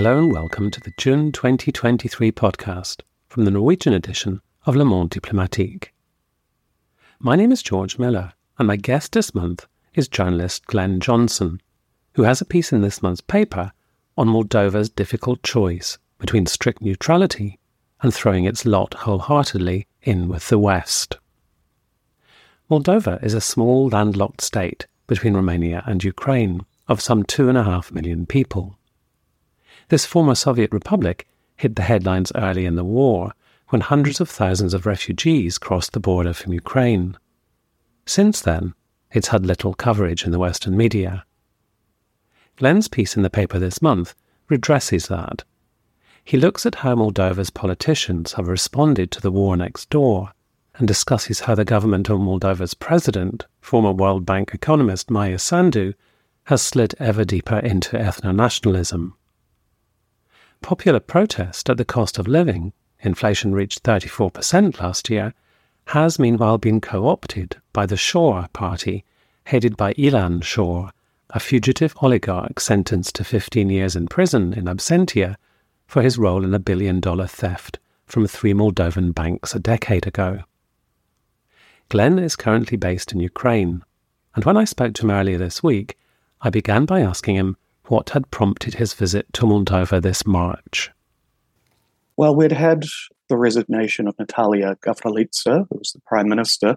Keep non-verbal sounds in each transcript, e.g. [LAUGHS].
Hello and welcome to the June 2023 podcast from the Norwegian edition of Le Monde Diplomatique. My name is George Miller, and my guest this month is journalist Glen Johnson, who has a piece in this month's paper on Moldova's difficult choice between strict neutrality and throwing its lot wholeheartedly in with the West. Moldova is a small landlocked state between Romania and Ukraine of some two and a half million people. This former Soviet republic hit the headlines early in the war when hundreds of thousands of refugees crossed the border from Ukraine. Since then, it's had little coverage in the Western media. Glen's piece in the paper this month redresses that. He looks at how Moldova's politicians have responded to the war next door and discusses how the government of Moldova's president, former World Bank economist Maia Sandu, has slid ever deeper into ethno nationalism. Popular protest at the cost of living, inflation reached 34% last year, has meanwhile been co opted by the Shor party, headed by Ilan Shor, a fugitive oligarch sentenced to 15 years in prison in absentia for his role in a billion dollar theft from three Moldovan banks a decade ago. Glen is currently based in Ukraine, and when I spoke to him earlier this week, I began by asking him what had prompted his visit to Moldova this March. Well, we'd had the resignation of Natalia Gavrilița, who was the prime minister,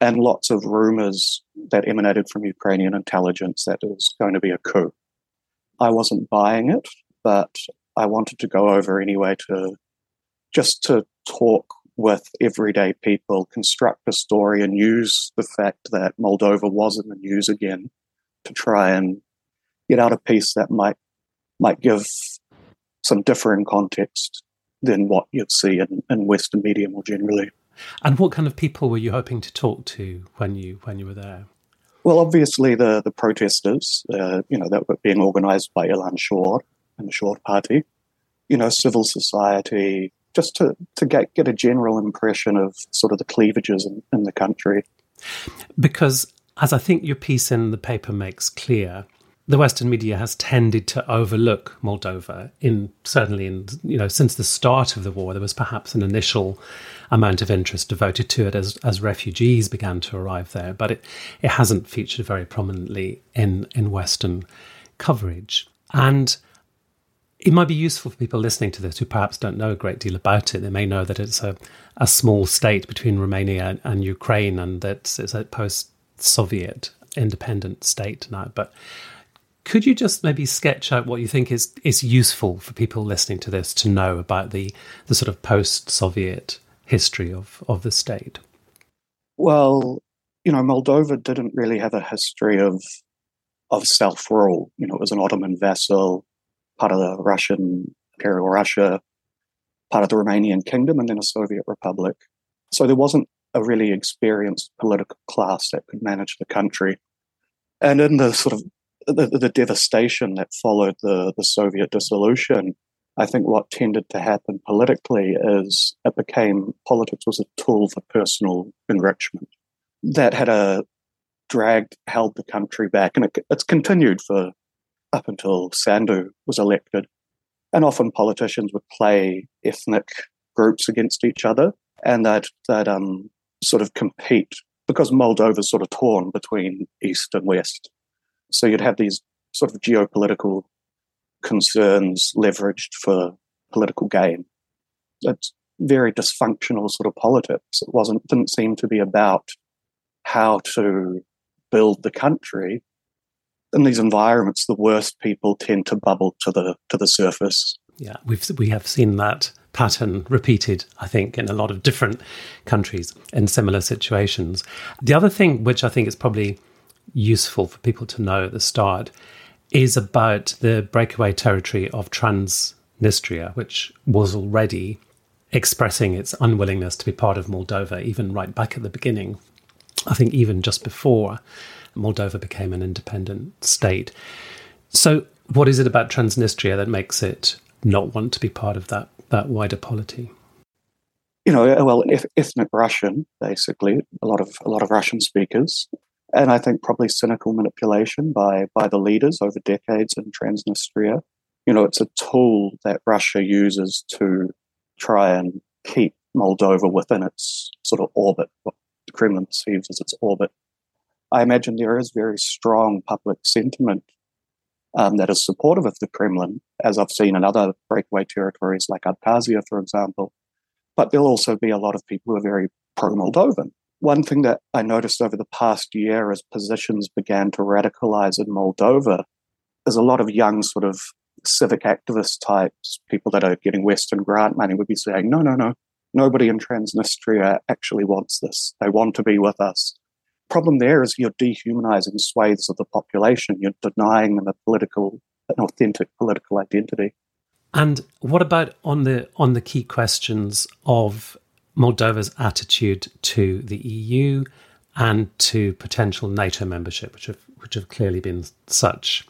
and lots of rumors that emanated from Ukrainian intelligence that it was going to be a coup. I wasn't buying it, but I wanted to go over anyway to just to talk with everyday people, construct a story, and use the fact that Moldova was in the news again to try and get out a piece that might might give some different context than what you'd see in, in Western media more generally. And what kind of people were you hoping to talk to when you when you were there? Well, obviously the the protesters, uh, you know, that were being organised by Ilan Shor and the Shor Party, you know, civil society, just to, to get, get a general impression of sort of the cleavages in, in the country. Because, as I think your piece in the paper makes clear, the Western media has tended to overlook Moldova in certainly in you know since the start of the war there was perhaps an initial amount of interest devoted to it as as refugees began to arrive there but it it hasn't featured very prominently in in Western coverage and it might be useful for people listening to this who perhaps don't know a great deal about it. They may know that it's a, a small state between Romania and, Ukraine and that it's a post Soviet independent state now. But could you just maybe sketch out what you think is, is useful for people listening to this to know about the, the sort of post Soviet history of, of the state? Well, you know, Moldova didn't really have a history of of self rule. You know, it was an Ottoman vassal part of the Russian Imperial Russia, part of the Romanian Kingdom, and then a Soviet Republic. So there wasn't a really experienced political class that could manage the country. And in the sort of the, the devastation that followed the, the Soviet dissolution, I think what tended to happen politically is it became politics was a tool for personal enrichment that had a dragged, held the country back. And it, it's continued for up until Sandu was elected. And often politicians would play ethnic groups against each other and they'd, they'd um, sort of compete because Moldova's sort of torn between East and West. So you'd have these sort of geopolitical concerns leveraged for political gain. It's very dysfunctional sort of politics. It wasn't didn't seem to be about how to build the country in these environments, the worst people tend to bubble to the to the surface. Yeah, we've we have seen that pattern repeated, I think, in a lot of different countries in similar situations. The other thing, which I think is probably useful for people to know at the start, is about the breakaway territory of Transnistria, which was already expressing its unwillingness to be part of Moldova, even right back at the beginning. I think even just before Moldova became an independent state. So, what is it about Transnistria that makes it not want to be part of that that wider polity? You know, well, ethnic Russian, basically, a lot of a lot of Russian speakers, and I think probably cynical manipulation by by the leaders over decades in Transnistria. you know, it's a tool that Russia uses to try and keep Moldova within its sort of orbit, what the Kremlin perceives as its orbit. I imagine there is very strong public sentiment um, that is supportive of the Kremlin, as I've seen in other breakaway territories like Abkhazia, for example. But there'll also be a lot of people who are very pro Moldovan. One thing that I noticed over the past year as positions began to radicalize in Moldova is a lot of young, sort of civic activist types, people that are getting Western grant money, would be saying, no, no, no, nobody in Transnistria actually wants this. They want to be with us problem there is you're dehumanizing swathes of the population. You're denying them a political, an authentic political identity. And what about on the on the key questions of Moldova's attitude to the EU and to potential NATO membership, which have which have clearly been such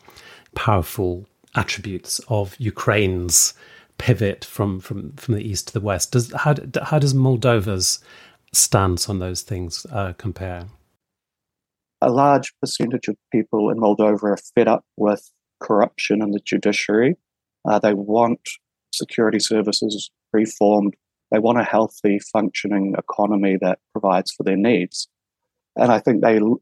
powerful attributes of Ukraine's pivot from from from the east to the west. Does how how does Moldova's stance on those things uh, compare? a large percentage of people in Moldova are fed up with corruption in the judiciary. Uh, they want security services reformed. They want a healthy, functioning economy that provides for their needs. And I think they, you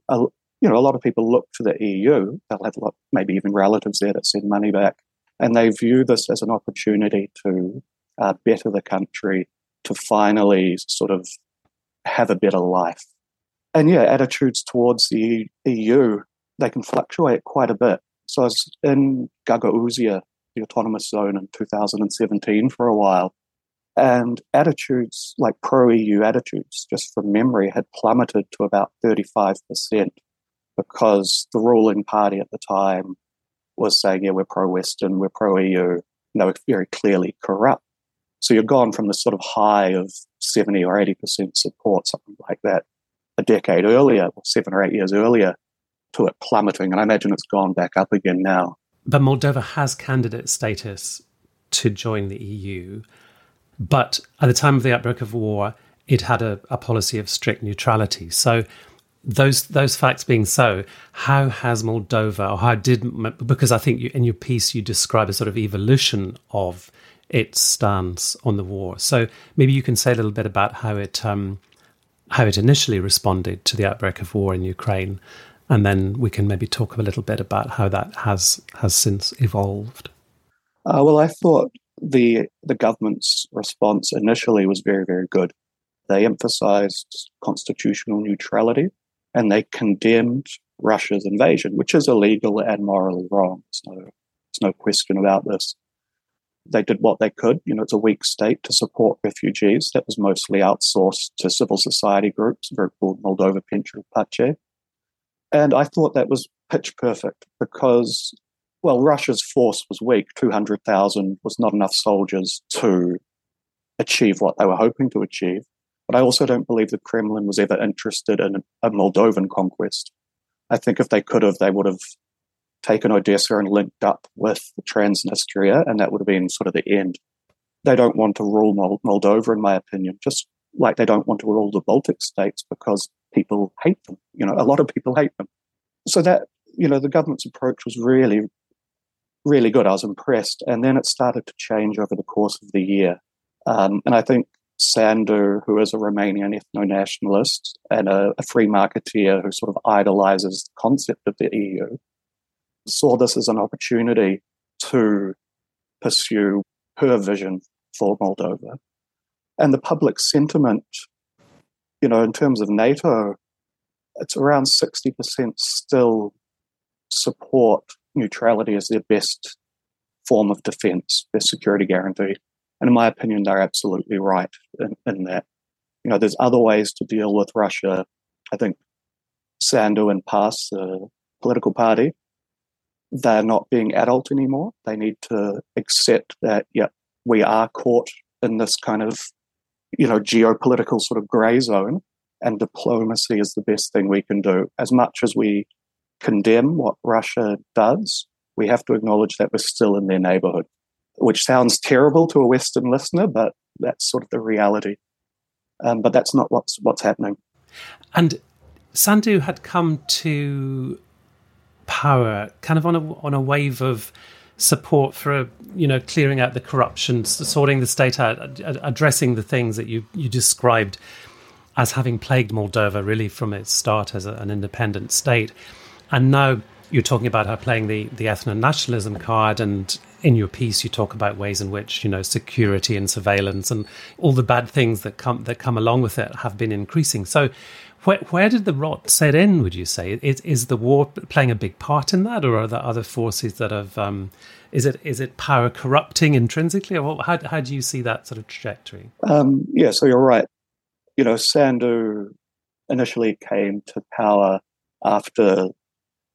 know, a lot of people look to the EU. They'll have a lot, maybe even relatives there that send money back, and they view this as an opportunity to uh, better the country, to finally sort of have a better life and yeah, attitudes towards the EU they can fluctuate quite a bit. So I was in Gagauzia, the autonomous zone, in 2017 for a while, and attitudes like pro-EU attitudes, just from memory, had plummeted to about 35% because the ruling party at the time was saying, yeah, we're pro-Western, we're pro-EU, and they were very clearly corrupt. So you're gone from the sort of high of 70 or 80% support, something like that, a decade earlier, or seven or eight years earlier, to it plummeting. And I imagine it's gone back up again now. But Moldova has candidate status to join the EU. But at the time of the outbreak of war, it had a, a policy of strict neutrality. So, those those facts being so, how has Moldova, or how did because I think you, in your piece you describe a sort of evolution of its stance on the war. So maybe you can say a little bit about how it um, how it initially responded to the outbreak of war in Ukraine, and then we can maybe talk a little bit about how that has has since evolved. Uh, well, I thought the the government's response initially was very very good. They emphasized constitutional neutrality, and they condemned Russia's invasion, which is illegal and morally wrong. So there's no question about this they did what they could. You know, it's a weak state to support refugees. That was mostly outsourced to civil society groups, a group called Moldova Pentru Pace. And I thought that was pitch perfect because, well, Russia's force was weak. 200,000 was not enough soldiers to achieve what they were hoping to achieve. But I also don't believe the Kremlin was ever interested in a Moldovan conquest. I think if they could have, they would have taken Odessa and linked up with Transnistria, and that would have been sort of the end. They don't want to rule Moldova, in my opinion, just like they don't want to rule the Baltic states because people hate them. You know, a lot of people hate them. So that, you know, the government's approach was really, really good. I was impressed. And then it started to change over the course of the year. Um, and I think Sandu, who is a Romanian ethno nationalist and a, a free marketeer who sort of idolizes the concept of the EU, saw this as an opportunity to pursue her vision for Moldova. And the public sentiment, you know, in terms of NATO, it's around 60% still support neutrality is their best form of defense, their security guarantee. And in my opinion, they're absolutely right in, in that. You know, there's other ways to deal with Russia. I think Sandu and PAS, the political party, they're not being adult anymore. They need to accept that, yeah, we are caught in this kind of, you know, geopolitical sort of gray zone, and diplomacy is the best thing we can do. As much as we condemn what Russia does, we have to acknowledge that we're still in their neighborhood, which sounds terrible to a Western listener, but that's sort of the reality. Um, but that's not what's what's happening. And Sandu had come to power, kind of on a on a wave of support for you know clearing out the corruption, sorting the state out, addressing the things that you you described as having plagued Moldova really from its start as a, an independent state, and now you're talking about her playing the the ethno nationalism card and in your piece you talk about ways in which you know security and surveillance and all the bad things that come that come along with it have been increasing. So where, where did the rot set in would you say? Is, is the war playing a big part in that or are there other forces that have um, is it is it power corrupting intrinsically or how, how do you see that sort of trajectory? Um, yeah so you're right. You know Sandu initially came to power after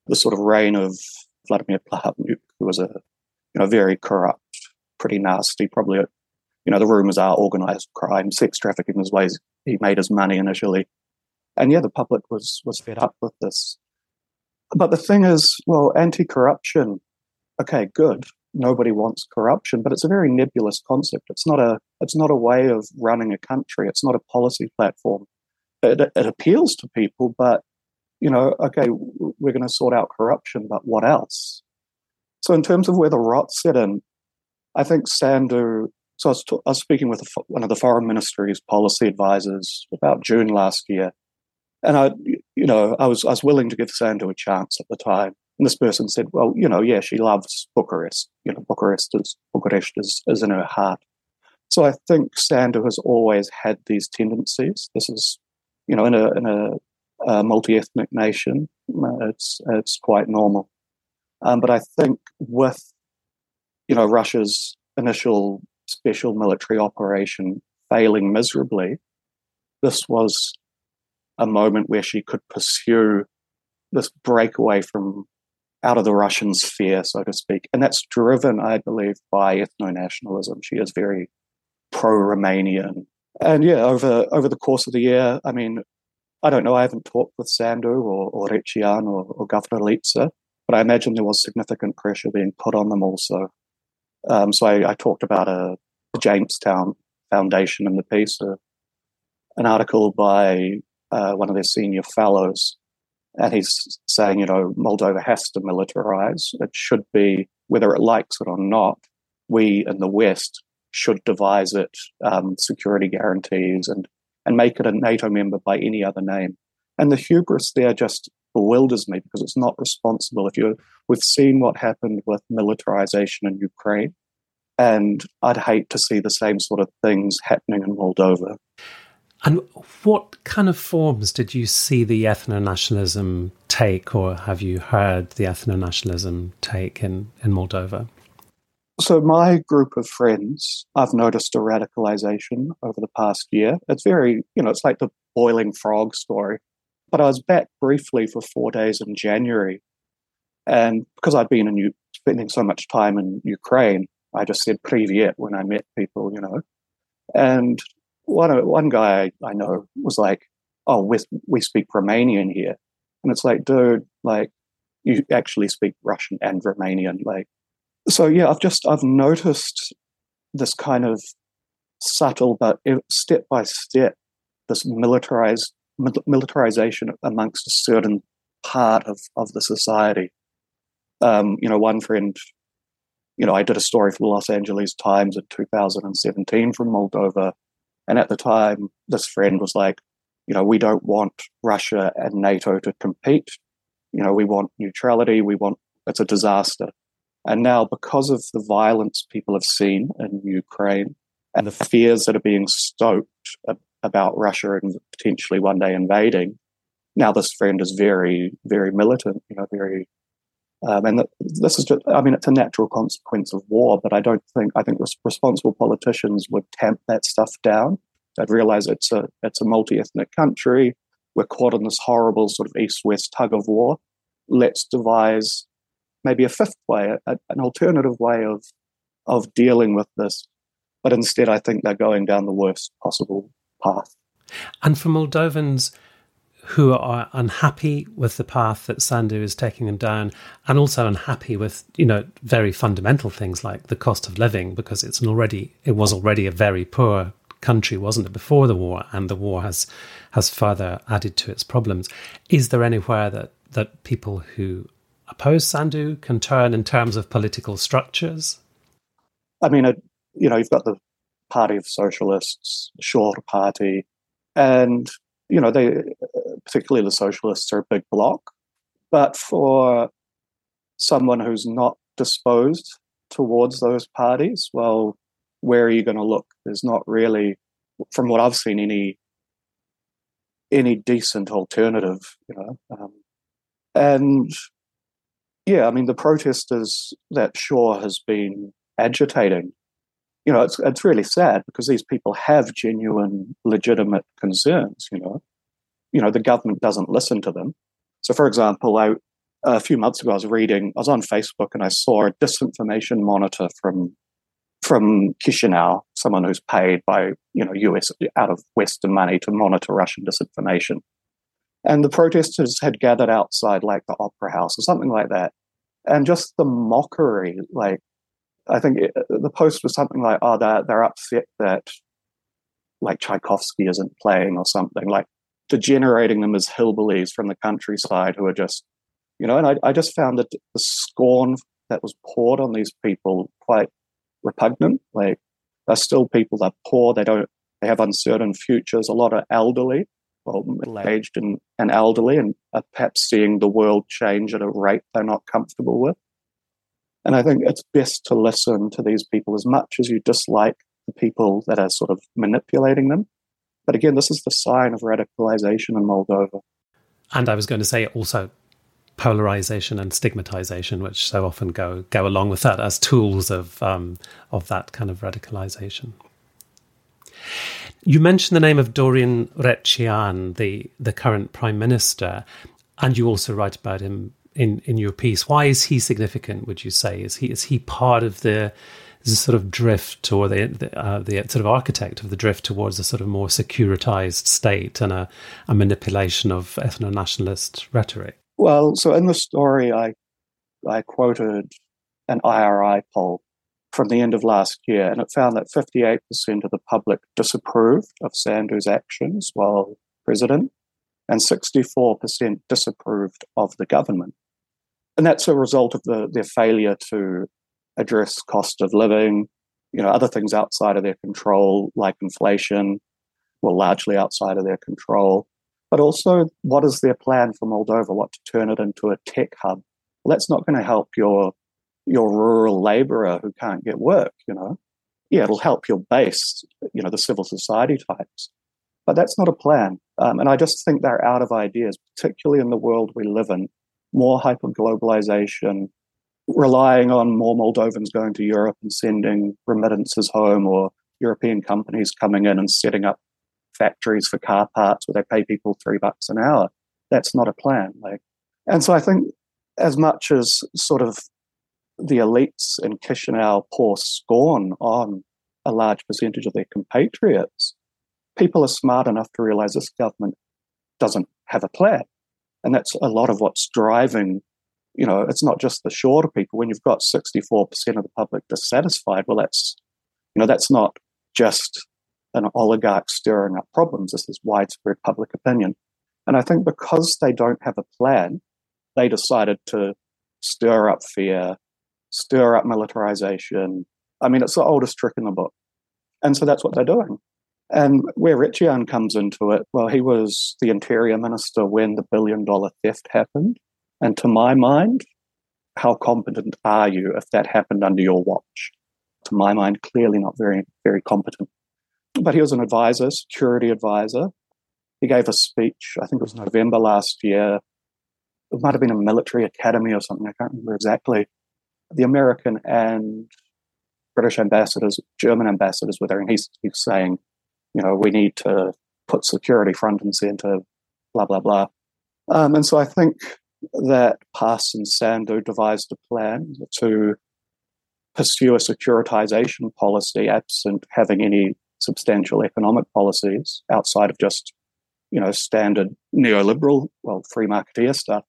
the sort of reign of Vladimir Plahotniuc, who was a you know very corrupt, pretty nasty, probably you know the rumors are organized crime, sex trafficking is ways he made his money initially, and yeah, the public was was fed up with this. But the thing is, well, anti-corruption, okay, good. Nobody wants corruption, but it's a very nebulous concept. It's not a it's not a way of running a country. It's not a policy platform. It, it appeals to people, but you know, okay, we're going to sort out corruption, but what else? So, in terms of where the rot set in, I think Sandu. So, I was, t- I was speaking with one of the foreign ministry's policy advisors about June last year, and I, you know, I was I was willing to give Sandu a chance at the time. And this person said, "Well, you know, yeah, she loves Bucharest. You know, Bucharest is Bucharest is, is in her heart." So I think Sandu has always had these tendencies. This is, you know, in a in a a multi-ethnic nation, uh, it's it's quite normal. Um, but I think with you know Russia's initial special military operation failing miserably, this was a moment where she could pursue this breakaway from out of the Russian sphere, so to speak. And that's driven, I believe, by ethno nationalism. She is very pro Romanian. And yeah, over over the course of the year, I mean, I don't know. I haven't talked with Sandu or, or Recean or, or Governor Liță, but I imagine there was significant pressure being put on them also. Um, so I, I, talked about a, a, Jamestown Foundation in the piece, a, an article by uh, one of their senior fellows, and he's saying, you know, Moldova has to militarize. It should be, whether it likes it or not, we in the West should devise it um, security guarantees and and make it a NATO member by any other name. And the hubris there just bewilders me because it's not responsible. If you we've seen what happened with militarization in Ukraine, and I'd hate to see the same sort of things happening in Moldova. And what kind of forms did you see the ethno nationalism take, or have you heard the ethno nationalism take in, in Moldova? So, my group of friends, I've noticed a radicalization over the past year. It's very, you know, it's like the boiling frog story. But I was back briefly for four days in January. And because I'd been in U- spending so much time in Ukraine, I just said Privyet when I met people, you know. And one, one guy I know was like, oh, we, we speak Romanian here. And it's like, dude, like, you actually speak Russian and Romanian. Like, so yeah, I've just I've noticed this kind of subtle but step by step this militarized militarization amongst a certain part of of the society. Um, you know, one friend, you know, I did a story for the Los Angeles Times in 2017 from Moldova, and at the time, this friend was like, you know, we don't want Russia and NATO to compete. You know, we want neutrality. We want it's a disaster. And now, because of the violence people have seen in Ukraine and the fears that are being stoked about Russia and potentially one day invading, now this friend is very, very militant, you know, very. Um, and this is just, I mean, it's a natural consequence of war, but I don't think, I think responsible politicians would tamp that stuff down. They'd realize it's a, it's a multi ethnic country. We're caught in this horrible sort of east west tug of war. Let's devise maybe a fifth way, a, an alternative way of of dealing with this. But instead, I think they're going down the worst possible path. And for Moldovans who are unhappy with the path that Sandu is taking them down, and also unhappy with you know very fundamental things like the cost of living, because it's an already it was already a very poor country, wasn't it, before the war, and the war has has further added to its problems. Is there anywhere that that people who oppose Sandu can turn in terms of political structures? I mean, you know, you've got the Party of Socialists, the Shor Party, and you know, they particularly the socialists are a big bloc. But for someone who's not disposed towards those parties, well, where are you going to look? There's not really, from what I've seen, any any decent alternative, you know. Um, and yeah, I mean, the protesters that Shor has been agitating, you know, it's it's really sad because these people have genuine, legitimate concerns. You know, you know, the government doesn't listen to them. So, for example, I a few months ago I was reading, I was on Facebook and I saw a disinformation monitor from from Chisinau, someone who's paid by you know US out of Western money to monitor Russian disinformation. And the protesters had gathered outside like the opera house or something like that. And just the mockery, like I think it, the post was something like, "Oh, they're they're upset that like Tchaikovsky isn't playing or something." Like degenerating them as hillbillies from the countryside who are just, you know. And I, I just found that the scorn that was poured on these people quite repugnant. Like they're still people that are poor. They don't. They have uncertain futures. A lot of elderly, well, middle-aged and, and elderly, and are perhaps seeing the world change at a rate they're not comfortable with. And I think it's best to listen to these people as much as you dislike the people that are sort of manipulating them. But again, this is the sign of radicalization in Moldova. And I was going to say also polarization and stigmatization, which so often go go along with that as tools of um, of that kind of radicalization. You mentioned the name of Dorian Recean, the the current prime minister, and you also write about him in in your piece. Why is he significant? Would you say is he is he part of the the sort of drift or the the, uh, the, sort of architect of the drift towards a sort of more securitized state and a, a manipulation of ethno nationalist rhetoric? Well, so in the story, I I quoted an IRI poll from the end of last year, and it found that 58% of the public disapproved of Sandu's actions while president, and 64% disapproved of the government. And that's a result of the, their failure to address cost of living, you know, other things outside of their control, like inflation, well, largely outside of their control, but also what is their plan for Moldova? What to turn it into a tech hub? Well, that's not going to help your your rural labourer who can't get work. You know, yeah, it'll help your base, you know, the civil society types, but that's not a plan. Um, and I just think they're out of ideas, particularly in the world we live in. More hyper globalization, relying on more Moldovans going to Europe and sending remittances home, or European companies coming in and setting up factories for car parts where they pay people three bucks an hour. That's not a plan. Like, and so I think as much as sort of the elites in Chisinau pour scorn on a large percentage of their compatriots, people are smart enough to realize this government doesn't have a plan. And that's a lot of what's driving, you know, it's not just the shorter people. When you've got 64% of the public dissatisfied, well, that's, you know, that's not just an oligarch stirring up problems. This is widespread public opinion. And I think because they don't have a plan, they decided to stir up fear, stir up militarization. I mean, it's the oldest trick in the book. And so that's what they're doing. And where Recean comes into it, well, he was the interior minister when the billion dollar theft happened. And to my mind, how competent are you if that happened under your watch? To my mind, clearly not very, very competent but he was an advisor, security advisor. He gave a speech, I think it was November last year. It might have been a military academy or something, I can't remember exactly. The American and British ambassadors, German ambassadors were there, and he's, he's saying, you know, we need to put security front and center, blah, blah, blah. Um, and so I think that PAS and Sandu devised a plan to pursue a securitization policy absent having any substantial economic policies outside of just, you know, standard neoliberal, well, free marketeer stuff.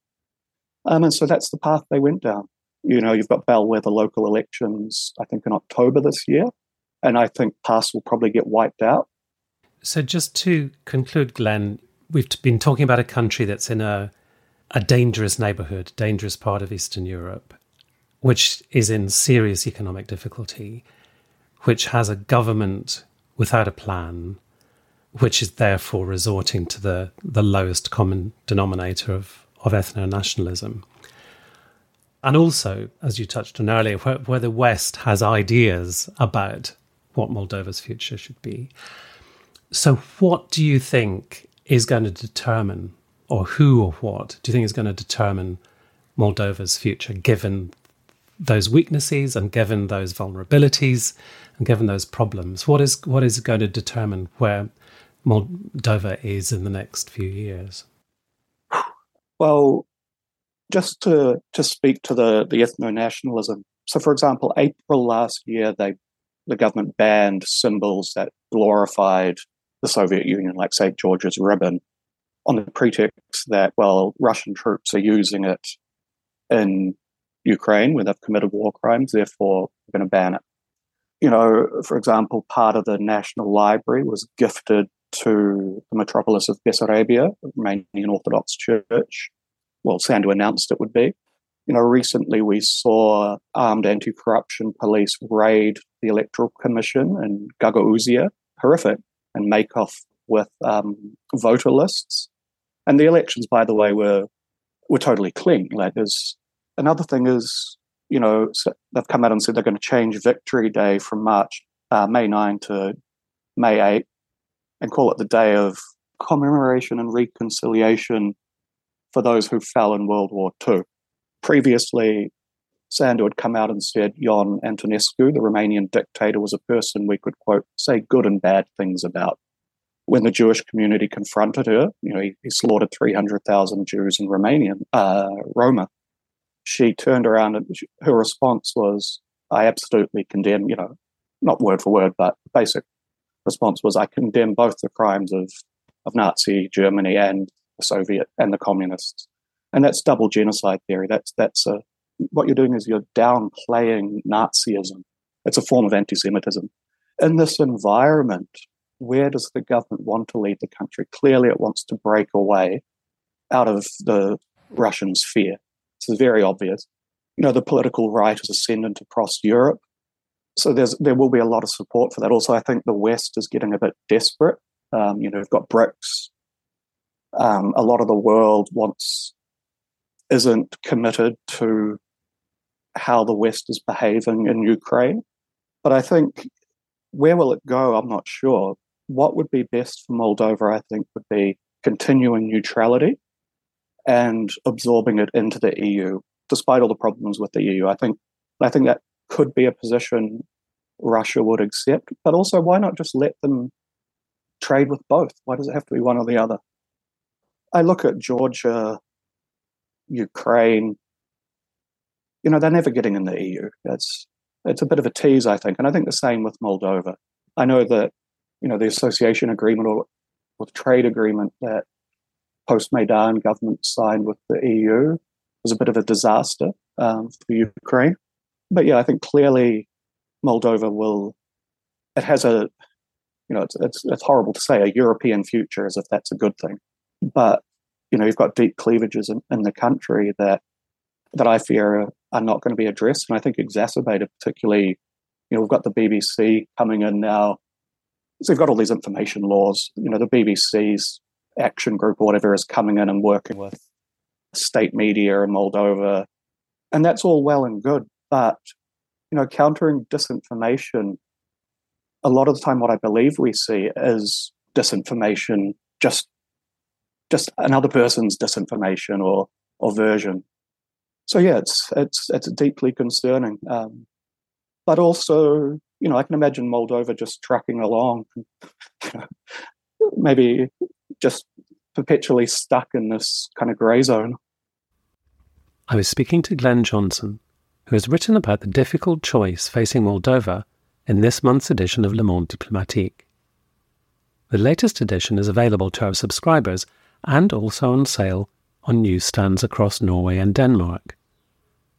Um, and so that's the path they went down. You know, you've got bellwether local elections, I think in October this year. And I think PAS will probably get wiped out. So, just to conclude, Glen, we've been talking about a country that's in a a dangerous neighborhood, dangerous part of Eastern Europe, which is in serious economic difficulty, which has a government without a plan, which is therefore resorting to the, the lowest common denominator of, of ethno nationalism. And also, as you touched on earlier, where, where the West has ideas about what Moldova's future should be. So, what do you think is going to determine, or who or what do you think is going to determine Moldova's future, given those weaknesses and given those vulnerabilities and given those problems? What is what is going to determine where Moldova is in the next few years? Well, just to to speak to the the ethno nationalism. So, for example, April last year, they the government banned symbols that glorified the Soviet Union, like St. George's ribbon, on the pretext that, well, Russian troops are using it in Ukraine where they've committed war crimes, therefore we're going to ban it. You know, for example, part of the National Library was gifted to the metropolis of Bessarabia, Romanian Orthodox Church. Well, Sandu announced it would be. You know, recently we saw armed anti-corruption police raid the Electoral Commission in Gagauzia, horrific, and make off with um, voter lists. And the elections, by the way, were were totally clean. Like, there's another thing is, you know, so they've come out and said they're going to change Victory Day from March uh, May 9 to May 8, and call it the day of commemoration and reconciliation for those who fell in World War II. Previously, Sandu had come out and said Ion Antonescu, the Romanian dictator, was a person we could, quote, say good and bad things about. When the Jewish community confronted her, you know, he, he slaughtered 300,000 Jews in Romania, uh, Roma. She turned around and she, her response was, I absolutely condemn, you know, not word for word, but basic response was, I condemn both the crimes of, of Nazi Germany and the Soviet and the communists. And that's double genocide theory. That's, that's a, what you're doing is you're downplaying Nazism. It's a form of anti Semitism. In this environment, where does the government want to lead the country? Clearly, it wants to break away out of the Russian sphere. Is very obvious. You know, the political right is ascendant across Europe. So there's there will be a lot of support for that. Also, I think the West is getting a bit desperate. Um, you know, we've got BRICS. Um, a lot of the world wants isn't committed to how the West is behaving in Ukraine. But I think where will it go? I'm not sure. What would be best for Moldova, I think, would be continuing neutrality and absorbing it into the EU, despite all the problems with the EU. I think I think that could be a position Russia would accept. But also, why not just let them trade with both? Why does it have to be one or the other? I look at Georgia, Ukraine, you know, they're never getting in the EU. It's it's a bit of a tease, I think, and I think the same with Moldova. I know that you know the association agreement or, or the trade agreement that post Maidan government signed with the EU was a bit of a disaster um, for Ukraine. But yeah, I think clearly Moldova will. It has a, you know, it's it's, it's horrible to say a European future as if that's a good thing, but you know, you've got deep cleavages in, in the country that that I fear are, not going to be addressed, and I think exacerbated, particularly, you know, we've got the BBC coming in now. So we've got all these information laws. You know, the BBC's action group or whatever is coming in and working with state media in Moldova, and that's all well and good. But you know, countering disinformation, a lot of the time, what I believe we see is disinformation just just another person's disinformation or or version so yeah, it's it's it's deeply concerning. Um, but also, you know, I can imagine Moldova just trucking along, [LAUGHS] maybe just perpetually stuck in this kind of grey zone. I was speaking to Glen Johnson, who has written about the difficult choice facing Moldova in this month's edition of Le Monde Diplomatique. The latest edition is available to our subscribers and also on sale on newsstands across Norway and Denmark.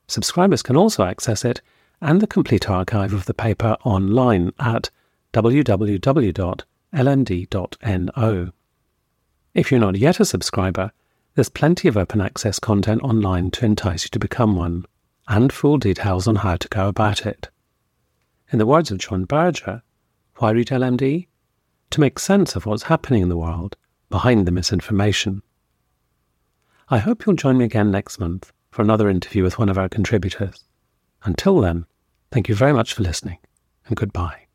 Subscribers can also access it and the complete archive of the paper online at www.lmd.no. If you're not yet a subscriber, There's plenty of open access content online to entice you to become one, and full details on how to go about it. In the words of John Berger, why read LMD? To make sense of what's happening in the world behind the misinformation. I hope you'll join me again next month for another interview with one of our contributors. Until then, thank you very much for listening, and goodbye.